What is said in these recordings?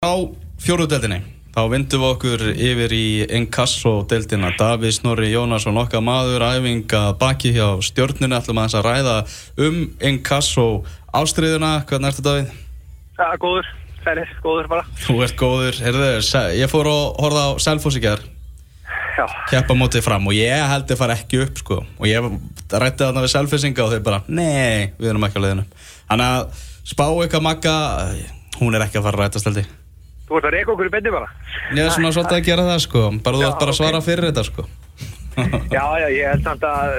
Á fjóruðdeldinni, þá vindum við okkur yfir í Inkasso-deldina. Daví Snorri Jónasson, okkar maður, æfinga baki hjá stjórnuna. ætlum að þess að ræða um Inkasso ástriðuna. Hvernig ertu Davíð? Já, góður, færið, góður bara. Þú ert góður. Herðu, ég fór að horfa á Selfoss í gerð. Já. Keppa mótið fram og ég held að fara ekki upp sko. Og ég rætti þarna við Selfossinga og þau bara, nei, við erum ekki á leiðinu. Þannig að spá eitthvað makka, hún er ekki að fara að rætast held ég. Þú ert að reyka okkur í beinni bara. Ég er svona svolítið að gera það sko, bara þú ætti bara að svara fyrir þetta sko. Já, já, ég held samt að,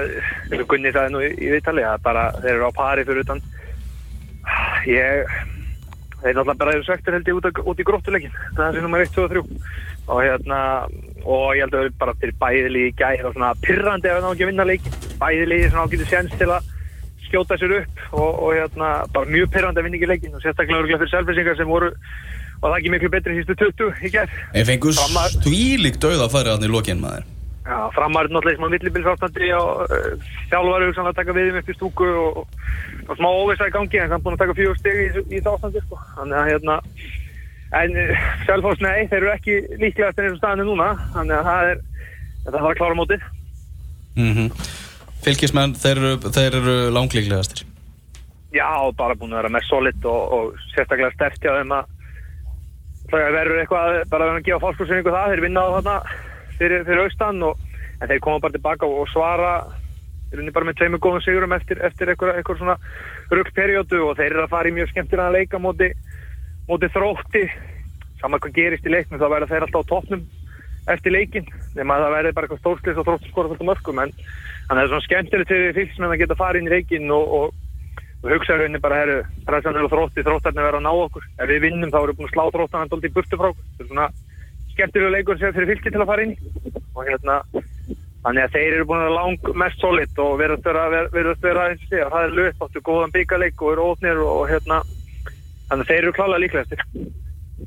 eins og Gunni sagði nú í, í viðtali, að bara þeir eru á pari fyrir utan. Ég, þeir náttúrulega bara eru söktur held ég út, út í gróttuleikin. Það er sem nummer 1, 2 og 3. Og hérna, og ég held að það er bara fyrir bæðili í gæð og svona pirrandi ef það ná ekki að vinna leikin. Bæðili svona ágæti séns til að skjóta sér upp og, og hérna, bara mjög pirrandi að vinna ekki leikin og sérstaklega sem og það ekki miklu betri sístu 20 í gerð. Ég fengur stvílík dauða að fara hann í lokinn maður. Já, framar er náttúrulega smá villibilsástandi og uh, þjálfari hugsan að taka við upp í stúku og, og smá óvisa í gangi en hann búin að taka fjögur steg í, í þessu ástandi sko. Þannig að hérna en uh, Selfoss nei, þeir eru ekki líklegast en eins og staðinu núna þannig að það er þetta þarf að klára mótið Mm Fylgismenn, þeir eru, þeir eru langlíklegastir. Já, bara búin að vera með solid og, og sérstaklega sterkt hjá þeim að það verður eitthvað bara að gefa fálskursinningu það, þeir vinna á þarna fyrir, fyrir austan og en þeir koma bara tilbaka og, og svara þeir unni bara með tveimur góðum sigurum eftir, eftir eitthvað, eitthvað svona ruggperjódu og þeir eru að fara í mjög skemmtilega að leika móti, móti þrótti. Saman hvað gerist í leiknum þá verða þeir alltaf á toppnum eftir leikin nema að það verði bara eitthvað stórslis og þróttu skora þetta mörgum en þannig að það er svona skemmtilegt fyrir fylgsmenn að geta farið inn í leikin og, og og hugsa rauninni bara, herru, pressan er á þrótti, þróttarnir verða að ná okkur. Ef við vinnum þá erum við búin að slá þróttarna alltaf í burtu frá okkur. Þetta er svona skemmtilega leikur sem fyrir fylki til að fara inn í. Og hérna, þannig að þeir eru búin að lang mest solid og verðast vera, ver- virðast vera eins og segja. Það er lögt, áttu góðan byggarleik og eru ótnir og, hérna, þannig að þeir eru klálega líklegastir.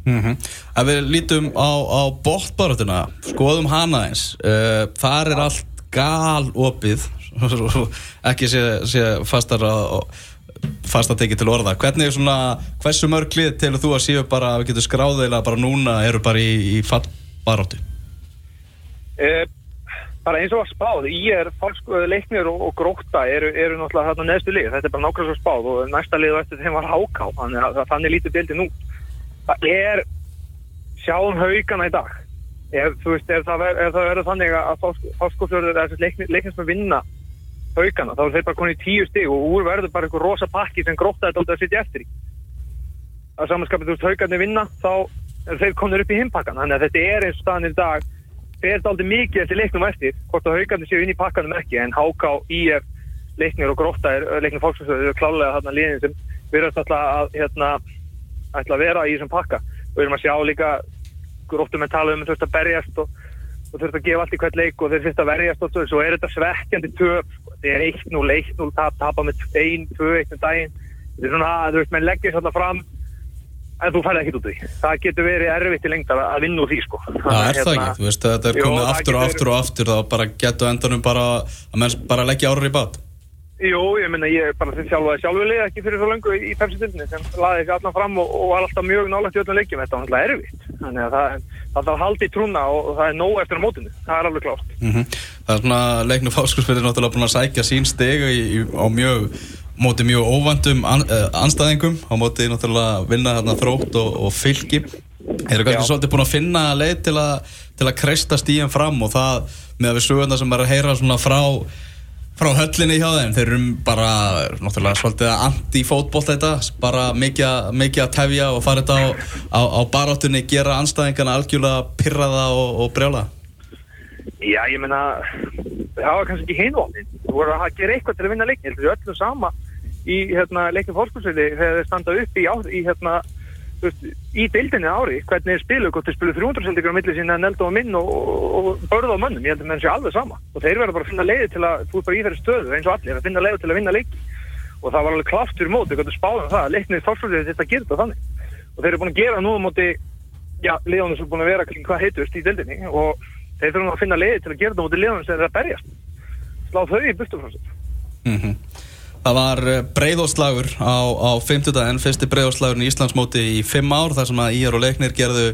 Mm Ef við lítum á, á bóttbarötuna, skoðum hana eins, uh, þar er allt gal opið, ekki sé, sé fastar að fast að tekið til orða. Hvernig er svona, hversu mörg lið til þú að séu bara að við getum skráðilega bara núna eru bara í, í fallbaróttu? Eh, bara eins og að spáð, í er falsku leiknir og, og gróta eru, eru náttúrulega þarna neðstu lið, þetta er bara nákvæmlega svo spáð og næsta lið eftir þeim var háká, þannig að að þannig lítur deildin út. Það er sjáum haugana í dag. Ef, þú veist, ef það, verður þannig að fálskofjörður eða leiknir, leiknir sem vinna haugana, þá er þeir bara konið í tíu stig og úr verður bara einhver rosa pakki sem gróta þetta að sitja eftir í. Að samanskapið, þú veist, haugarnir vinna, þá er þeir konir upp í himpakkan, þannig að þetta er eins og staðan í dag fer þetta aldrei mikið eftir leiknum eftir hvort að haugarnir séu inn í pakkanum ekki en HK, IF, leiknir og gróta er leiknir fólksfjörður eru klálega þarna liðin sem virðast alltaf að hérna, að vera í þessum pakka og við erum að sjá líka gróttum en tala um að þurft að berjast og, og þurft að gefa allt í hvert leik og þeir fyrst að verjast og svo, er þetta svekkjandi töp sko. þetta er 1-0, 1-0 tap, tapa með 1-2 eitt um daginn þetta er svona, þú veist, menn leggir þarna fram en þú færði ekkert út því það getur verið erfitt í lengdar að vinna úr því sko. Það er það ekki, þú veist, þetta er komið það aftur og aftur og aftur þá bara getur endanum bara að menn bara leggja árur í bát. Jú, ég minna, ég bara þið sjálfaði sjálfurlið ekki fyrir svo lengu í pepsi-dildinni sem laði þessi allan fram og, og var alltaf mjög nálægt í öllum leikjum, þetta var alltaf erfitt þannig að það, það að halda í trúna og, það er nóg eftir á mótinu, það er alveg klárt. Mm Það er svona leiknum fáskursfyrir náttúrulega búin að sækja sín stegu í, í, á mjög móti mjög óvandum an, uh, anstæðingum á móti náttúrulega vinna þarna þrótt og, og fylki. Eru kannski Já. svolítið búin að finna leið til að, til að kreista stíðan fram og það með að við sögum það sem er að heyra svona frá frá höllinni hjá þeim, þeir eru bara náttúrulega svolítið að anti-fótbolt þetta, bara mikið, að tefja og fara þetta á, á, á baráttunni gera anstæðingana algjörlega pirraða og, og brjála Já, ég meina, það var kannski ekki hinvotnin þú voru að gera eitthvað til að vinna leikin þetta er öllum sama í hérna, leikin fórskúsveiti þegar þeir standa upp í, í hérna, veist, í deildinni ári hvernig þeir spilu, hvort þeir spilu 300 sendingur á milli sína Neldo og minn og, og, og börða á mönnum, ég held að menn sé alveg sama. Og þeir verða bara að finna leiði til að, þú ert bara í þeirri stöðu eins og allir, að finna leiði til að vinna leiki. Og það var alveg klátt fyrir móti, hvernig spáðum það leiknið fórskúsveiti þetta þetta þannig. Og þeir eru búin að gera nú á móti já, liðanum sem er búin að vera hvað heitust í deildinni. Og þeir þurfum að finna leiði til að gera á móti liðanum sem er að berjast. Slá þau í burtu frá sér. Mm Það var breyðóslagur á, á 50. en fyrsti breyðóslagurinn í Íslandsmóti í 5 ár þar sem að Íjar og Leiknir gerðu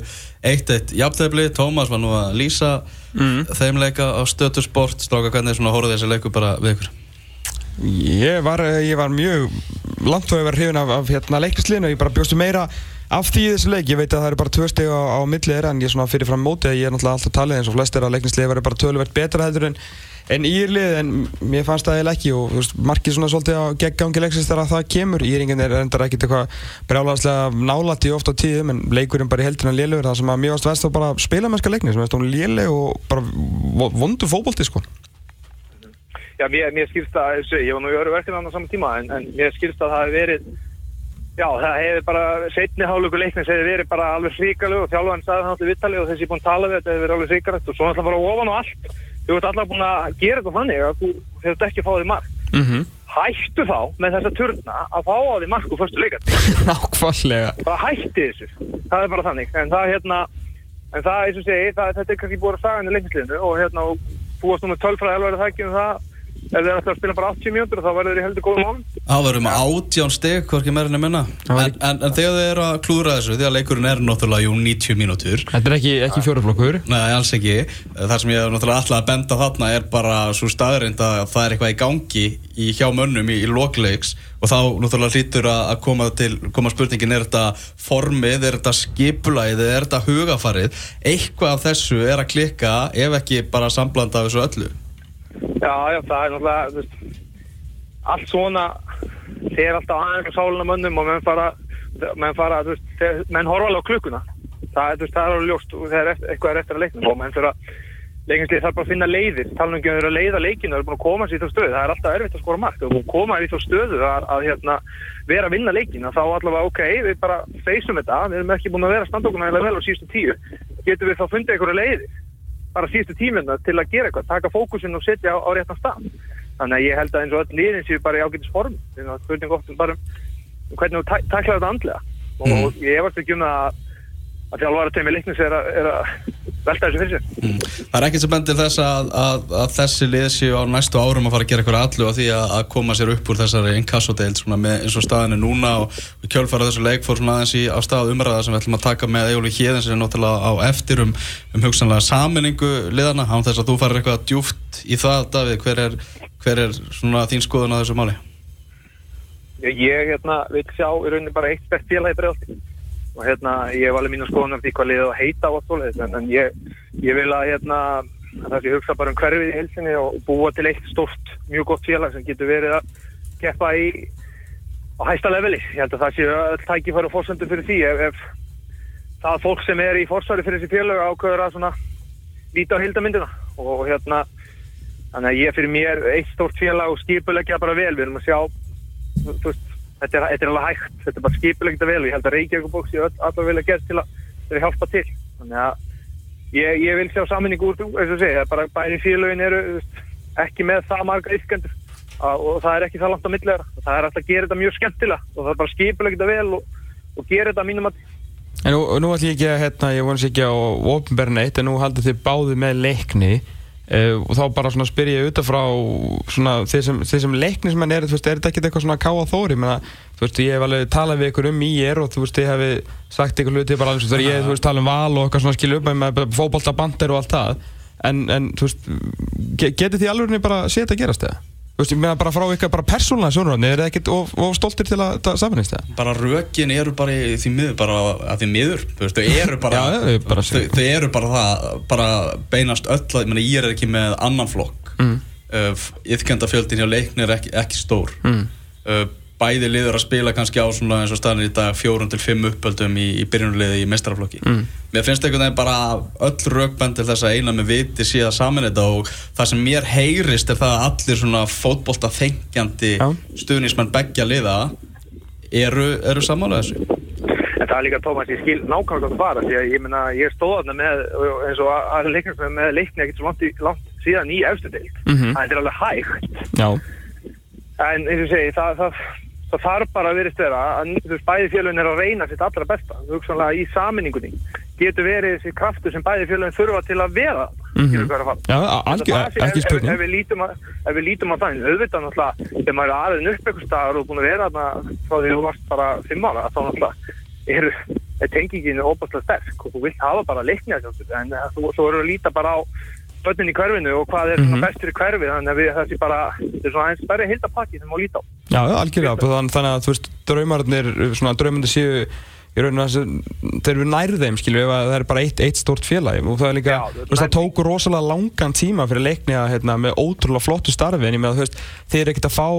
eitt eitt jafntefni, Tómas var nú að lýsa mm. þeim leika á stöðtursport stráka hvernig svona hóruð þessi leiku bara við ykkur Ég var, ég var mjög langt og var hrifin af, af hérna, leiknisliðinu ég bara bjóstu meira af því þessu leik, ég veit að það eru bara tvö steg á, á millið þeirra en ég er svona fyrir fram mótið ég er náttúrulega alltaf talið eins og flestir að leiknisliði verður bara töluvert betra heldur en, en írlið en mér fannst það eða ekki og veist, markið svona svolítið á geggangi leiksins þegar það kemur íringin er endar ekkert eitthvað brjálagslega nálætti ofta á tíðum en leikurinn bara í heldurinn lélugur það sem að mér varst verðst þá bara spila mennska leikni sem er léleg og bara vondu fókbólti sko. Já, mér, mér skilst Já, það hefur bara, setni hálfleiku leiknins hefur verið bara alveg hríkalög og þjálfan sagði það náttúrulega vittali og þessi búin að tala við þetta hefur verið alveg hríkalögt og svo náttúrulega bara ofan og allt. Þú ert alltaf búin að gera þetta þannig að þú hefur ekki fáið mark. Mm -hmm. Hættu þá með þessa turna að fá á því mark úr fyrstu leikast. Nákvæmlega. Það hætti þessu. Það er bara þannig. En það, hérna, en það, eins og segi, það, þetta er kannski búin að sagja henni leiknisliðinu og hérna, og ef þeir ætla að spila bara 80 mjöndur þá verður þeir í heldur góðum málum. Það verður með átján steg, hvorki meirinn er minna. En, en, en þegar þeir eru að klúra þessu því að leikurinn er náttúrulega jú 90 mínútur. Þetta er ekki, ekki fjóruflokkur Nei, alls ekki. Það sem ég er náttúrulega alltaf að benda þarna er bara svo staðurind að það er eitthvað í gangi í hjá mönnum í, í lokleiks og þá náttúrulega hlýtur að koma, til, koma spurningin er þetta formið, er þetta skipulæðið, er þetta hugafarið eitthvað af þessu er að klikka ef ekki bara samblanda af þessu öllu Já, já, það er náttúrulega veist, allt svona þeir alltaf aðeins á sáluna mönnum og menn fara, menn, fara veist, þeir, menn horfa alveg á klukkuna. Það, veist, það er alveg ljóst og þegar eitthvað er eftir að leikna og menn fyrir að leikinslið þarf bara að finna leiðir. Tala um ekki að vera að leiða leikinu, það er búin að koma sér í þá stöðu. Það er alltaf erfitt að skora það er búin að koma sér í þá stöðu að, að hérna, vera að vinna leikinu, þá allavega ok við bara feysum þetta, við erum ekki búin að vera standokuna eða vel á síðustu tíu. Getur við þá fundið einhverju leiðir bara síðustu tíminna til að gera eitthvað, taka fókusin og setja á, á réttan stað. Þannig að ég held að eins og öll liðin séu bara í ágætis form. Það er spurning ofta bara um hvernig þú taklar þetta andlega. Mm. Og ég hefast ekki um að að þjálfvara teimi leiknis er að, er að velta þessu fyrir sig. Mm. Það er ekkert sem bendir þess að, að, að þessi lið séu á næstu árum að fara að gera eitthvað allu á því að koma sér upp úr þessari inkassodeild eins og staðinu núna og við kjölfara þessu leik fór svona aðeins í á stað umræða sem við ætlum að taka með Ejóli Híðin sem er náttúrulega á eftir um, um hugsanlega saminningu liðana, án þess að þú farir eitthvað djúft í það, Davíð, hver er, hver er svona þín skoðun á þessu máli? Ég hérna, vil sjá í rauninni bara eitt og hérna ég hef alveg mínu skoðan um því hvað liðið að heita á alltaf en, ég, ég vil að hérna það sé hugsa bara um hverfið í helsinni og búa til eitt stort, mjög gott félag sem getur verið að keppa í á hæsta leveli, ég held að það sé öll tækifæri og fórsöndu fyrir því. Ef, ef það fólk sem er í fórsværi fyrir þessi félag ákveður að svona líta á hildamindina og hérna þannig að ég fyrir mér eitt stort félag og skipulegja bara vel, við erum að sjá þú veist þetta er, þetta er alveg hægt, þetta er bara skipilegt að vel og ég held að Reykjavík bóksi allar vilja gera til að, að hjálpa til. Þannig að ég, ég vil sjá saminningu úr eins og segja, bara bæri félögin eru ekki með það marga ykkendur og það er ekki það langt á millegra það er alltaf að gera þetta mjög skemmtilega og það er bara skipilegt að vel og, og gera þetta mínum að En nú, nú ætlum ég ekki að, hérna, ég vonast ekki á ofnberna eitt en nú haldið þið báði með leikni Uh, og þá bara svona spyr ég auðvitað frá svona þeir sem, sem leiknismenn er, þú veist, er þetta ekki eitthvað svona ká á þóri, menna, þú veist, ég hef alveg talað við ykkur um í ég og þú veist, ég hef sagt ykkur hluti bara alveg, þú veist, ég, þú veist, tala um val og eitthvað svona skilja upp með fókbóltabandir og allt það, en, en þú veist, getur því alveg bara setja að gerast það? Þú veist, ég meina bara frá ykkar bara persónulega sjónuröðni, er það ekkert of, of stoltir til að samanist það? Bara rökin eru bara í því miður, bara að því miður, þú veist, þau eru bara, Já, bara þau, þau eru bara það, bara beinast öll, ég meina, ég er ekki með annan flokk, mm. uh, yfkendafjöldin hjá leikni er ekki, ekki stór, mm. uh, bæði liður að spila kannski á svona eins og staðin í dag fjórun til fimm uppöldum í, í byrjunarliði í mestrarflokki. Mm. Mér finnst einhvern veginn bara öll rökbænd til þess að eina með viti síðan saman þetta og það sem mér heyrist er það að allir svona fótbolta þengjandi ja. stuðnismenn begja liða eru, eru samála þessu. En það er líka Tómas, ég skil nákvæmlega hvað það fara því að ég minna, ég stóða með eins og að leikna með leikni ekkert svo langt, langt síðan í eftir deilt. Mm -hmm. Það er alveg hægt. Já. En eins og segi, það, það það þarf bara að verið stöða að bæði fjölun er að reyna sitt allra besta. Hugsanlega í saminningunni getur verið þessi kraftu sem bæði fjölun þurfa til að vera. Skilur hvað er að fara Já, a- algjör, sé- ekki ef, ef, spurning ef, að, ef við lítum að það auðvitað náttúrulega þegar maður er aðeins upp eitthvað staðar og búin að vera þarna frá því þú varst bara fimm ára þá náttúrulega er, er tenginginu óbærslega sterk og þú vilt hafa bara sjálfsögðu. En eh, þú, svo eru að líta bara á börnin í hverfinu og hvað er mm Mhm. bestur í hverfi þannig að við þessi bara þetta er svona eins stærri hildapakki sem má líta á. Já, já, algjörlega, þannig, að þú veist, draumarnir, svona draumandi séu í rauninu að þeir eru nær þeim, skilju, ef að það er bara eitt, eitt stort félag og það er líka, Já, þú veist, það tóku rosalega langan tíma fyrir leikni að, hérna, með ótrúlega flottu starfi en ég með að, þú veist, þeir eru ekkert að fá,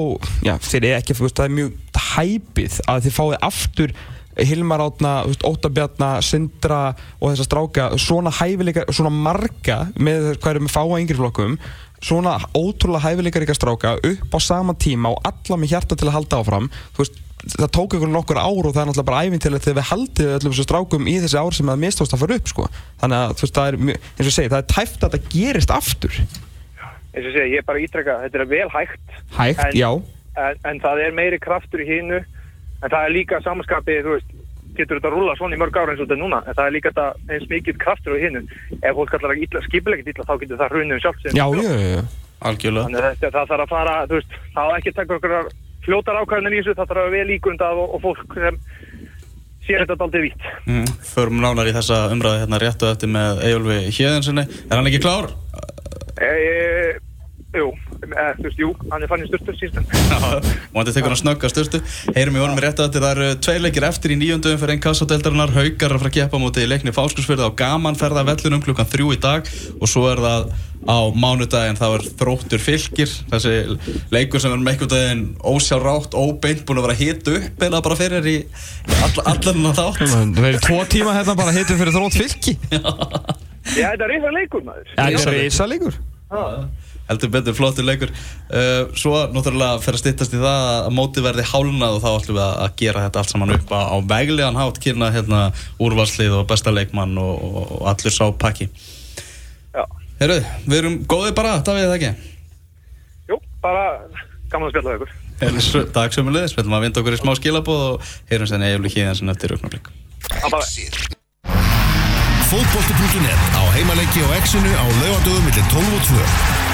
já, þeir eru ekki, þú veist, það er mjög hæpið að þið fáið aftur Hilmar Átna, Ótabjarna, Sindra og þessa stráka, svona hæfileika, svona marga með hvað eru með fáa yngri flokkum svona ótrúlega hæfileikar ykkar stráka upp á sama tíma og alla með hjarta til að halda áfram. Þú veist, það tók ykkur nokkur ár og það er náttúrulega bara æfintilegt þegar við haldið öllum þessu strákum í þessi ár sem það mistóðst að fara upp sko. þannig að þú veist, það er, eins og segi, það er tæft að það gerist aftur. Eins og segja, ég er bara ítrekka, þetta er vel hægt. Hægt, En- já, en, en það er meiri kraftur í hinu en það er líka samanskapið, þú veist getur þetta að rúla svona í mörg ára eins og þetta núna? En það er líka þetta eins mikið kraftur í hinu ef fólk kallar að illa, þá getur það hrunið um sjálf já, já, já, algjörlega. Þannig að þetta, það þarf að fara, þú veist það á ekki taka okkur fljótar ákvæðin í þessu það þarf að vera vel ígrundað og, og fólk sem sér þetta aldrei vítt. Mm, Förum nánar í þessa umræðu hérna réttu eftir með Eyjólfi Hjeðinsinni Er hann ekki klár? e, e, Jú, þú veist, jú, hann er fann í styrstu sístum Móndi tekur hann snögga styrtu Heyrum í honum réttu eftir Það eru tvei leikir eftir í nýjöndum fyrir einn kassadeldarinnar Haukar að fara að keppa mútið í leikni fáskursfyrði á gaman ferða vellunum klukkan þrjú í dag og svo er það á mánudaginn þá er þróttur fylgir þessi leikur sem er með einhvern veginn ósjálfrátt, óbeint búin að vera hit upp eða bara fyrir í all, allan að þátt. Það er tvo tíma hérna bara hittum fyrir þrótt fylki. Já, þetta er reyða leikur, maður það er reysalíkur heldur betur flottur leikur. Uh, svo náttúrulega fer að styttast í það að mótið verði hálnað og þá ætlum við að að gera þetta allt saman upp á, á veglegan hátt kynna hérna úrvalslið og besta leikmann og, og, og allur sá pakki. Já, Herru, við erum góðið bara, Davíð, eða ekki? jú, bara gaman að spjalla við ykkur. Takk sem við liðis, við ætlum að vinda okkur í smá skilabóð og heyrum senni Egil Híðansen eftir auknarblik Það. Bara Fótbolti.net á heimaleiki og exinu á laugadögum millir 12 og 2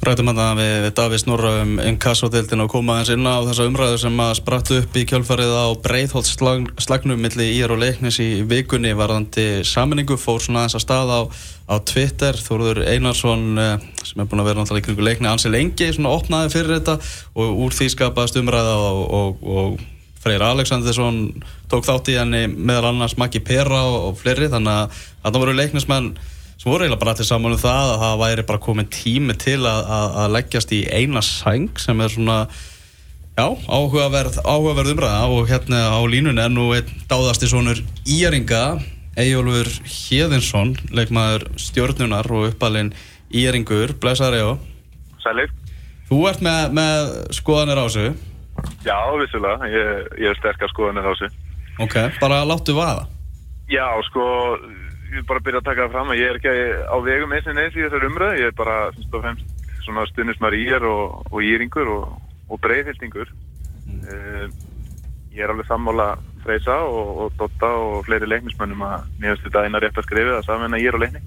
Rættum að það við, Davíð Snorra um inkassodildin og koma aðeins inn á þessa umræðu sem að spratt upp í kjölfarið á breiðholtslagnum milli ír og leiknis í vikunni varðandi saminningu fór svona aðeins að stað á, á Twitter. Þóruður Einarsson eh, sem er búin að vera náttúrulega í kringu leikni ansi lengi svona opnaði fyrir þetta og úr því skapaðist umræða og, og, og Freyr Alexandersson tók þátt í henni meðal annars Maggi Pera og, og fleiri. Þannig að það voru leiknismenn sem voru eiginlega bara allir saman um það að það væri bara komin tími til að, að, að leggjast í eina sæng sem er svona já, áhugaverð, áhugaverð umræða og hérna á línunni er nú einn dáðasti sonur Íringa Eyjólfur Hjeðinsson leikmaður stjórnunar og uppalinn Íringur, blessaður Eyjó Sælir? Þú ert með, með skoðanir á þessu Já, vissulega. Ég, ég er sterkar skoðanir á þessu. ok, bara láttu vaða Já, sko, ég vil bara byrja að taka það fram að ég er ekki á vegum eins og neins í þessar umröðu. Ég er bara, fyrst og fremst, svona stundismar ír og, og íringur og, og breiðhildingur. Uh, ég er alveg sammála Freysa og, og Dotta og fleiri leiknismönnum að finnst þetta eina rétt að skrifa það saman að ég er á leikni.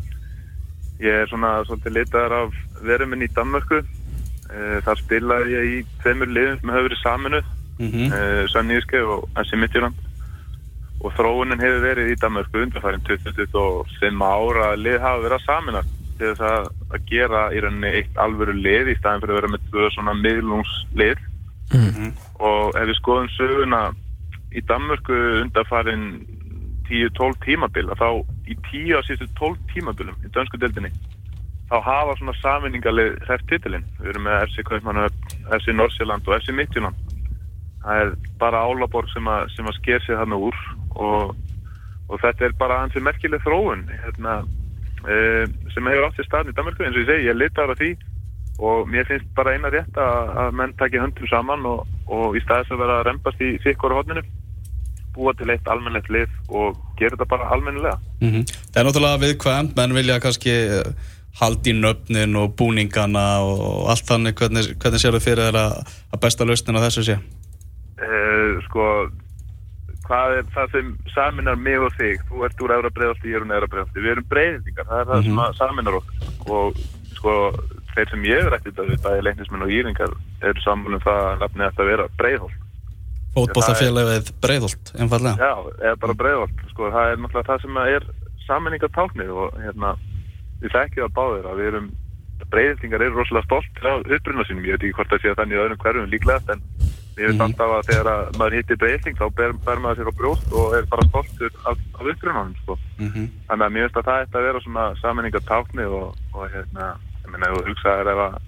Ég er svona svolítið litaðar af veruminn í Danmörku. Uh, þar spilaði ég í tveimur liðum sem hefur verið saminuð mm mm. uh, Sanníuske og Ansi Midtjylland og þróunin hefur verið í Danmarku undarfærin 25 ára að lið hafa verið að saminast til þess að, að gera í rauninni eitt alvöru lið í staðin fyrir að vera með tvö svona miðlungslið. Og ef við skoðum söguna í Danmarku undarfærin 10-12 tímabil að þá í 10 af síðustu 12 tímabilum í dönsku deildinni þá hafa svona saminningalið hræft titilinn. Við erum með FC Kaupmannahöfn, FC Norsjöland og FC Midtjylland. Það er bara Álaborg sem að, sem að sker sig þarna úr og, og þetta er bara hansi merkileg þróun hérna, uh, sem hefur átt í staðin í Danmarku eins og ég segi, ég litar á því og mér finnst bara eina rétt að, að menn taki höndum saman og, og í staðis að vera að rempast í sikkur hodninu búa til eitt almennlegt lið og gera þetta bara almennilega -hmm. Það er náttúrulega viðkvæmt, menn vilja kannski eh, haldi í nöfnin og búningana og allt þannig, hvernig, hvernig sér þau fyrir þér að, besta lausnin á þessu sé? uh, sko það er það sem saminar mig og þig. Þú ert úr efra breiðalti, ég er úr neðra breiðalti við erum breiðingar, það er það sem að saminar okkur. Og sko þeir sem ég er ekkert að við, bæði leiknismenn og íringar eru samfélum það að ætti að vera breiðholt. Fótbollafélagið Breiðholt, einfallega Já, eða bara breiðholt sko, það er náttúrulega það sem að er saminningartáknið og hérna við þekkjum það báðir að við erum breiðildingar eru rosalega stolt á uppbrunna sínum, ég veit ekki hvort það sé þannig í öðrum hverjum líklegast en ég veit alltaf að þegar að maður hittir breiðilding þá ber, ber maður sér á brjóst og er bara stoltur af, af uppbrunnanum sko. Mhm. þannig að mér finnst að það ætti að vera svona saminningartáknið og, og hérna, ég meina ef þú hugsaðir ef að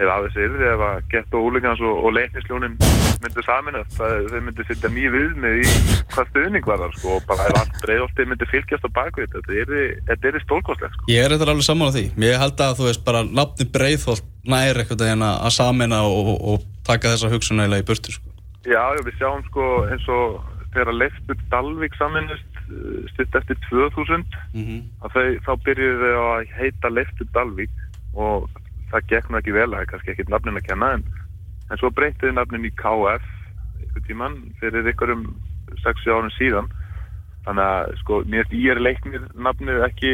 ef að þessi yrði, ef að gett og úlingans og, og leiknisljónin myndu saminast það, þau myndu setja mjög viðmið í hvað stuðning var þar sko, og bara ef allt breiðolti myndu fylgjast á bakvið þetta yrði, þetta yrði stólkostlegt sko. Ég er eitthvað alveg saman á því Ég held að þú veist bara nafni Breiðholt nær eitthvað hérna að samina og, og, og taka þessa hugsunægilega í burtu sko. Já, já, við sjáum sko eins og þegar Leiftur Dalvik saminust stutt eftir 2000 mm að þau, þá byrjuðu þau að heita Leiftur Dalvik og það gekk nú ekki vel, það er kannski ekkit nafnin að kenna en, en svo breytiði nafnin í KF ykkur tíman fyrir ykkur um 6 árum síðan þannig að sko, mér finnst ég er leiknir nafnið ekki,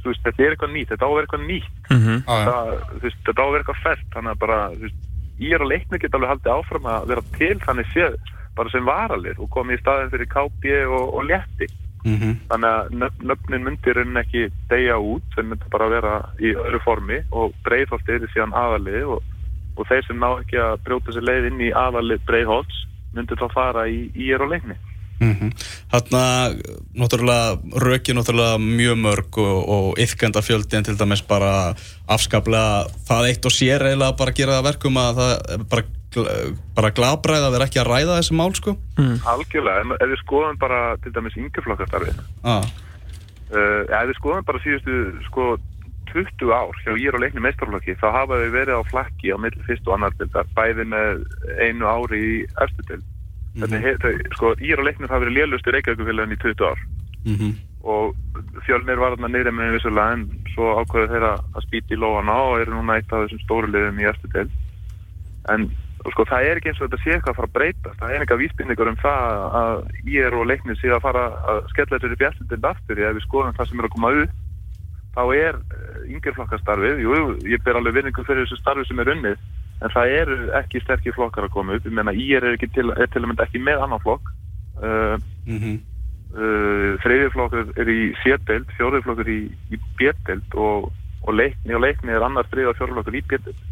þú veist, þetta er eitthvað nýtt þetta á að vera eitthvað nýtt Mhm. það, þú veist, þetta á að vera eitthvað fært þannig að bara, þú veist, ég er að leiknir geta alveg haldið áfram að vera til þannig séð bara sem varalir og komið í staðin fyrir KB og, og létti. Mm þannig að nöfn, nöfnin myndir enn ekki deyja út, þeir myndir bara vera í öðru formi og breiðholt er síðan aðalið og, og þeir sem ná ekki að brjóta sér leið inn í aðalið breiðholts myndir þá fara í, í er og leikni -hmm. Þarna, náttúrulega röki náttúrulega mjög mörg og, og yfkenda fjöldi en til dæmis bara afskaplega það eitt og sér eiginlega bara gera það að verkum að það bara, bara glabræð að vera ekki að ræða þessi mál sko algjörlega, en ef við skoðum bara til dæmis yngjaflokkastarfið ah. uh, ef við skoðum bara síðustu sko 20 ár hjá ég er og leikni meistarflokki þá hafa við verið á flakki á milli fyrst og annar bæði með einu ári í eftir dild mm -hmm. sko, ég er og leiknir hafa verið lélustu reykjavíkufélagin í 20 ár. Mm og fjölnir var þarna niður með vissulega en svo ákveðu þeirra að spýti í lóana og eru núna eitt af þessum stóru liðum í eftir til en sko það er ekki eins og þetta sé eitthvað að fara að breyta það er eitthvað vísbynningur um það að er og leiknir sé að fara að skella þessu upp í eftir til aftur. Ef við skoðum það sem er að koma upp þá er yngjörflokkastarfið jú, ég ber alveg vinningu fyrir þessu starfi sem er unnið en það eru ekki sterkir flokkar að koma upp. Ég menna ég er ekki til, er að mynda ekki með annan flokk. Uh, Mm uh, þriðjaflokkur er í sérdeild, fjóriðflokkur í, í bérdeild og, og leikni og leikni er annar þriðja og fjóriflokkur í bérdeild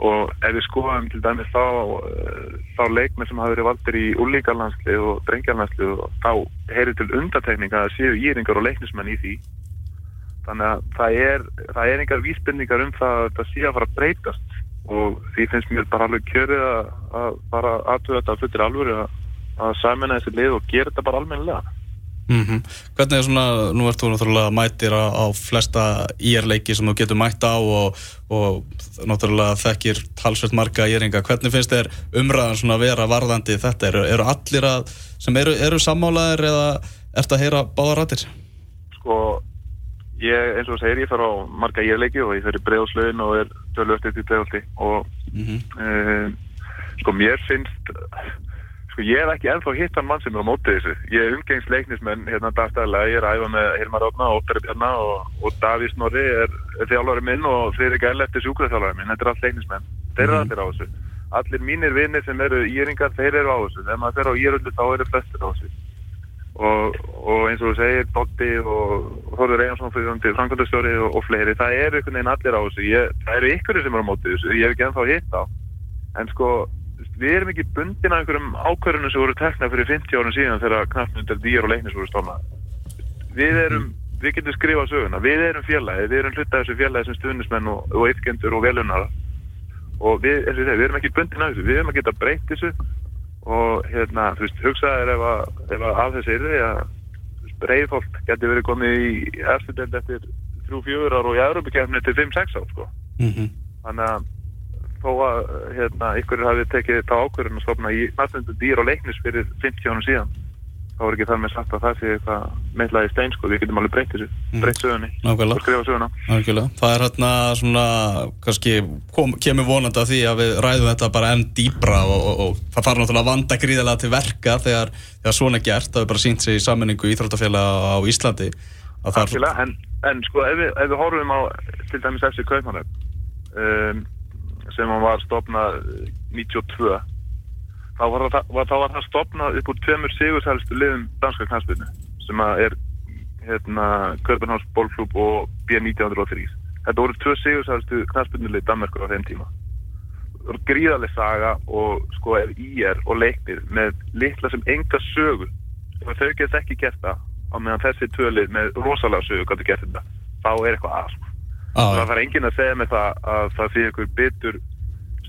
og ef við skoðum til dæmis þá, uh, þá leikmi sem hafa verið valdir í úlíkarlandslið og drengjarlandslið og þá heyrir til undatekninga að séu íringar og leiknismenn í því. Þannig að það er, það er engar vísbendingar um það að þetta sé að fara að breytast og því finnst mér bara alveg kjörið að, bara aðtöða þetta fullir alvöru að, samina þessi lið og gera þetta bara almennilega -hmm. Hvernig er svona, nú ert þú náttúrulega mætir á, á flesta IR-leiki sem þú getur mætt á og, og náttúrulega þekkir talsvert marga IR-inga, hvernig finnst þér umræðan svona að vera varðandi þetta? Eru, eru allir að, sem eru, eru sammálaðir eða ert að heyra báðarættir? sko ég, eins og þú segir, ég fer á marga írleiki og ég fer í bregðslögin og er tölvöld eftir bregðaldi og Mm -hmm. uh, sko mér finnst sko ég hef ekki ennþá hitt hann mann sem er á móti þessu. Ég er umgengst leiknismenn hérna dagstæðilega ég er æfa með Hilmar Átna og Óttari Bjarna og, og Davís Norri er, er þjálfari minn og Friðrik Ellert er sjúkraþjálfari minn. Þetta er allt leiknismenn, þeir eru Mhm. allir á þessu. Allir mínir vinnir sem eru íringar þeir eru á þessu, ef maður fer á íröldu þá eru flestir á þessu og, og eins og þú segir, Dotti og Þorður Einarsson fyrir framkvæmdastjóri og, og fleiri, það eru einhvern veginn allir á þessu. Ég, það eru ykkur sem eru á móti þessu. Ég hef ekki ennþá hitt á. En sko, við erum ekki bundin af einhverjum ákvörðunum sem voru tekna fyrir 50 árum síðan þegar knappmyndar dýr og leiknis voru stofnað við erum, við getum skrifað söguna. Við erum félagi, við erum hluta af þessu félagi sem stuðnismenn og, yfkendur og og við, eins og segi, við erum ekki bundin af þessu, við erum að geta breytt þessu og hérna, þú veist, hugsaðir ef að, ef að af þessu yrði að breyðholt geti verið komið í eftir deild eftir 3-4 ár og í Európa-kefni til 5-6 ár, sko Mm -hmm. þannig að þó að hérna, ykkur hafi tekið þá ákvörðun að stopna í næstundu dýr og leiknis fyrir 50 ánum síðan þá er ekki þar með sagt að það sé eitthvað meitlaði í stein sko, við getum alveg breytt þessu, breytt sögunni. Nákvæmlega. og skrifa söguna. Algjörlega. Það er hérna svona, kannski kom, kemur vonandi að því að við ræðum þetta bara enn dýbra og, og, og það þarf náttúrulega að vanda gríðilega til verka þegar, þegar svona er gert. Það er bara sínt sig í sammenningu Íþróttafélag á Íslandi. Er, Algjörlega, en, en sko ef við, ef við horfum á til dæmis FC Kaupmannöf um, sem hann var stopnað 92 þá var, það, var, þá var það stopnað upp úr tveimur sigursælstu liðum danska knastbyrnu sem er hérna, Köpenháns bólklub og B1903 þetta voru tvö sigursælstu knastbyrnulið Danmarkur á þeim tíma. Gríðarlega saga og sko ef IR og leiknir með litla sem enga sögu. Þau get ekki gert það á meðan þessi tvölið með rosalega sögu gæti gert þetta þá er eitthvað að sko. á, það þarf enginn að segja mig það að það sé ykkur bitur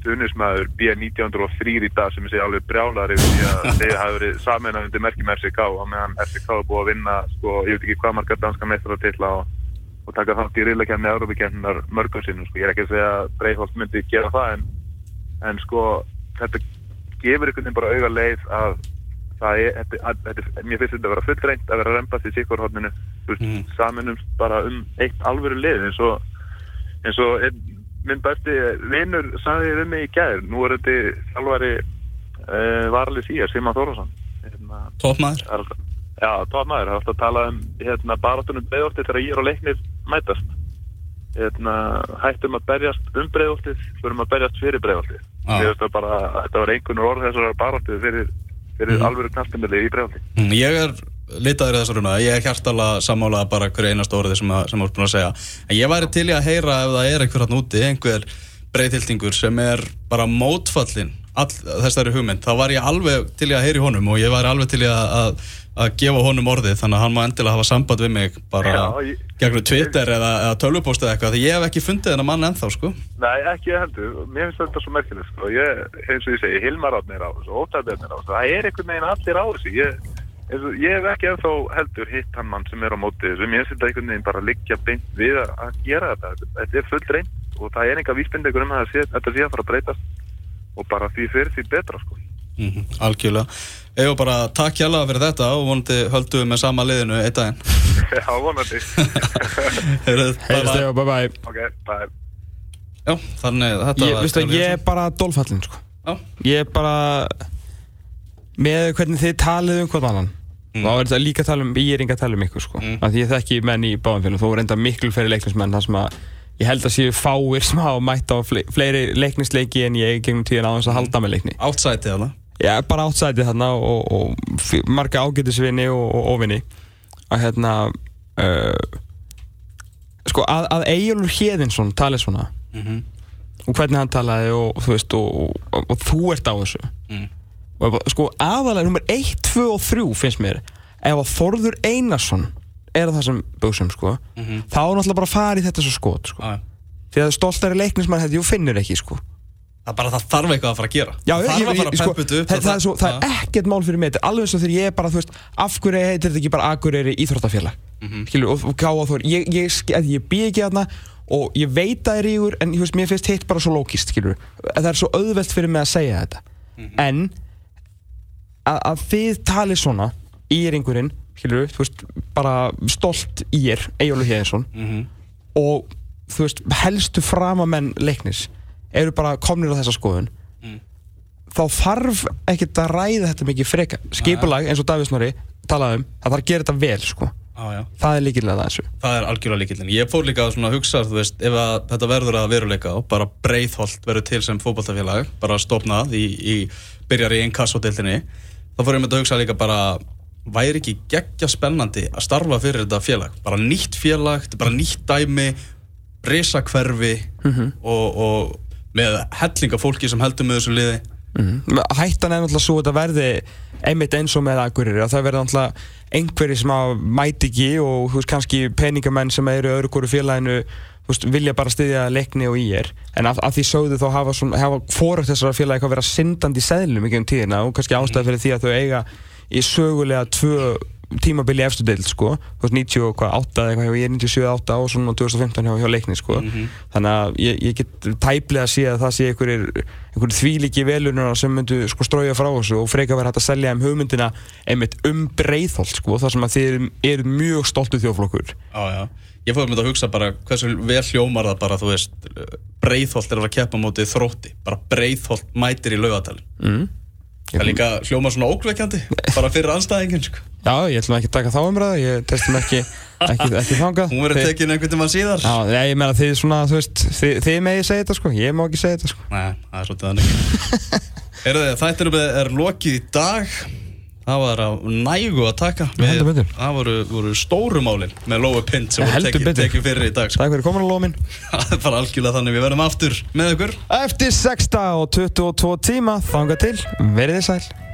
stuðnismæður B1903 í dag sem segi alveg brjálar yfir því að þeir hafa verið saman undir merkjum FCK á meðan FCK er búið að vinna sko, ég veit ekki hvað margar danska meistaratitla og, og taka þátt í riðlakefni Európa-kefninar mörgum sinnum sko. ég er ekki að segja að Breiðholt myndi gera það en, en sko þetta gefur einhvern veginn bara auga leið að það er, þetta, að, þetta, mér finnst þetta að vera fullreint að vera rempast í sikkurhóttinu Mm. saminumst bara um eitt alvöru lið eins og eins og minn besti vinnur sagði við mig í gær nú er þetta þjálfari uh, varalið síðar, Simon Þórásson hérna, alltaf, já, tómaður, það er alltaf að tala um hérna, baráttunum breiðoltið þegar ég er á leiknir mætast. Hérna, hættum að berjast um breiðoltið förum að berjast fyrir það bara, þetta var einhvern orð þessar baráttuð fyrir, fyrir Mhm. alvöru knastimili í breiðoltið Mm, Ég er litaður í þessar runa, ég er hjartalega sammála bara hverju einast orði sem, þú ert búin að segja. En ég væri til í að heyra ef það er einhver hann úti, einhver breyðhildingur sem er bara mótfallin all, þessari hugmynd, þá var ég alveg til í að heyra í honum og ég væri alveg til í að, að, að gefa honum orðið, þannig að hann má endilega hafa samband við mig bara Já, ég- gegnum Twitter eða, eða tölvupóst eða eitthvað, því ég hef ekki fundið þennan mann ennþá, sko. Nei, ekki ég heldur. Mér finnst þetta svo merkilegt, sko. Ég, eins og ég segi, Hilmar átnir á þessu, Óttabjarnir á þessu. Það er einhvern veginn allir á þessu. Ég, ég hef ekki ennþá heldur hitt hann mann sem er á móti þessu. Mér finnst þetta einhvern veginn bara liggja beint við að, að gera þetta. Þetta- er full reynd og það er enga vísbyndegur um að þetta sé að fara að breytast og bara því fyrir því betra, sko. Mm algjörlega. Eða bara takk hjálpa fyrir þetta og vonandi höldum við með sama liðinu einn daginn. Já, vonandi. Heyrðu, bye Heyrðu bye. Bye ok, bye. Já, þannig þetta Ég, var veistu, ég er bara dólfallin sko. Já. Ég er bara með hvernig þið talið um hvort annan Mm. þá er þetta líka að tala um, ég er enga að tala um ykkur sko. Mm. af því ég þekki menn í báðum félum þó er enda miklu fleiri leiknismenn þar sem að ég held að séu fáir sem hafa mætt á fle fleiri leiknisleiki en ég gegnum tíðan á þess að halda með leikni Outside þarna er bara átsætið þarna og, og f- marga ágætisvinni og, og óvinni að hérna uh, sko að, að Eyjólfur Héðinsson talið svona mm og hvernig hann talaði og, þú veist, og, og, og þú ert á þessu Mm. Og sko aðalega nummer 1, 2 og 3 finnst mér ef að Þorður Einarsson er á þessum buksum sko Mhm. þá er náttúrulega bara að fara í þetta svo skot sko. Já, því að stoltari leiknismann þetta jú finnur ekki sko Það bara það þarf eitthvað að fara að gera Já, Það ég, ég, að sko, upp það, það, svo, það er ekkert mál fyrir mig alveg eins og þegar ég er bara, þú veist Af hverju heitir þetta ekki bara Akureyri Íþróttafélag Mhm. Skilur, og, og gáða þór Ég, ég, bý ekki þarna Og ég veit að það er rígur En veist, mér finnst hitt bara svo lókist, Það er svo auðvelt fyrir mig að segja þetta Mhm. En að, að þið talið svona Í ringurinn, skilur, þú veist Bara stolt í er, Eyjólu Héðinsson. Mhm. Og þú veist, helstu framamenn leiknis Eru bara komnir á þessa skoðun. Mm. þá þarf ekkert að ræða þetta mikið freka skipulag eins og Davís Snorri talaði um það þarf að gera þetta vel sko. Já það er líkilega þessu. Það er algjörlega líkillin. Ég fór líka að hugsa, þú veist, ef að þetta verður að veruleika og bara breyðholt verður til sem fótballtafélag, bara stopnað í, í byrjar í einn kassodeildinni, þá fór ég með að hugsa líka bara, væri ekki geggja spennandi að starfa fyrir þetta félag? Bara nýtt félag, þetta bara nýtt dæmi, risakverfi og, og með hellinga fólki sem heldur með þessu liði. mm. hættan er náttúrulega svo að þetta verði einmitt eins og með Akureyri að það verði náttúrulega einhverjir sem að mæti ekki og þú veist kannski peningamenn sem eru öðru hverju félaginu veist, vilja bara styðja leikni og í er en af, af því sögðu þá hafa, hafa fórugt þessara félagi eitthvað vera syndandi í seðlum ekki um tíðina og kannski ástæði fyrir því að þau eiga í sögulega tvö tímabili efstu deild sko. Þú veist 98 eða eitthvað ég er 97 8 og svona 2015 hjá, hjá leikni sko. Þannig að ég, ég get tæplega að sé að það sé einhverjir, einhverjir þvílíki velunar sem myndu sko strója frá þessu og freka verið hægt að selja um hugmyndina einmitt um breiðholt sko þar sem að þið eru, mjög stoltu þjóflokkur Já, já. Ég fór með að hugsa bara hversu vel hljómar það bara, þú veist, breiðholt er að að keppa móti þrótti. Bara breiðholt mætir í laugatalinn. mm. Það líka hljómar svona ókveikjandi, bara fyrir anstæðingin, sko. Já, ég ætlum ekki að taka þá umræðu, ég testum ekki, ekki, ekki þangað Hún verður Þið- tekin einhvern tímann síðar. Já, ég, ég meina þið svona, þú veist, þið, þið megi segja þetta sko, ég má ekki segja þetta sko Nei, það er svolítið þannig. Heyrðu þið, þættinum er lokið í dag. Það var á nægu að taka. Betur. Það voru, voru stóru málin með Lói Pind sem voru tekið teki fyrir í dag. Sko. Takk fyrir komin að lómin Það er bara algjörlega þannig við verðum aftur með ykkur. Eftir 6 og 22 tíma, þangað til, verið þið sæl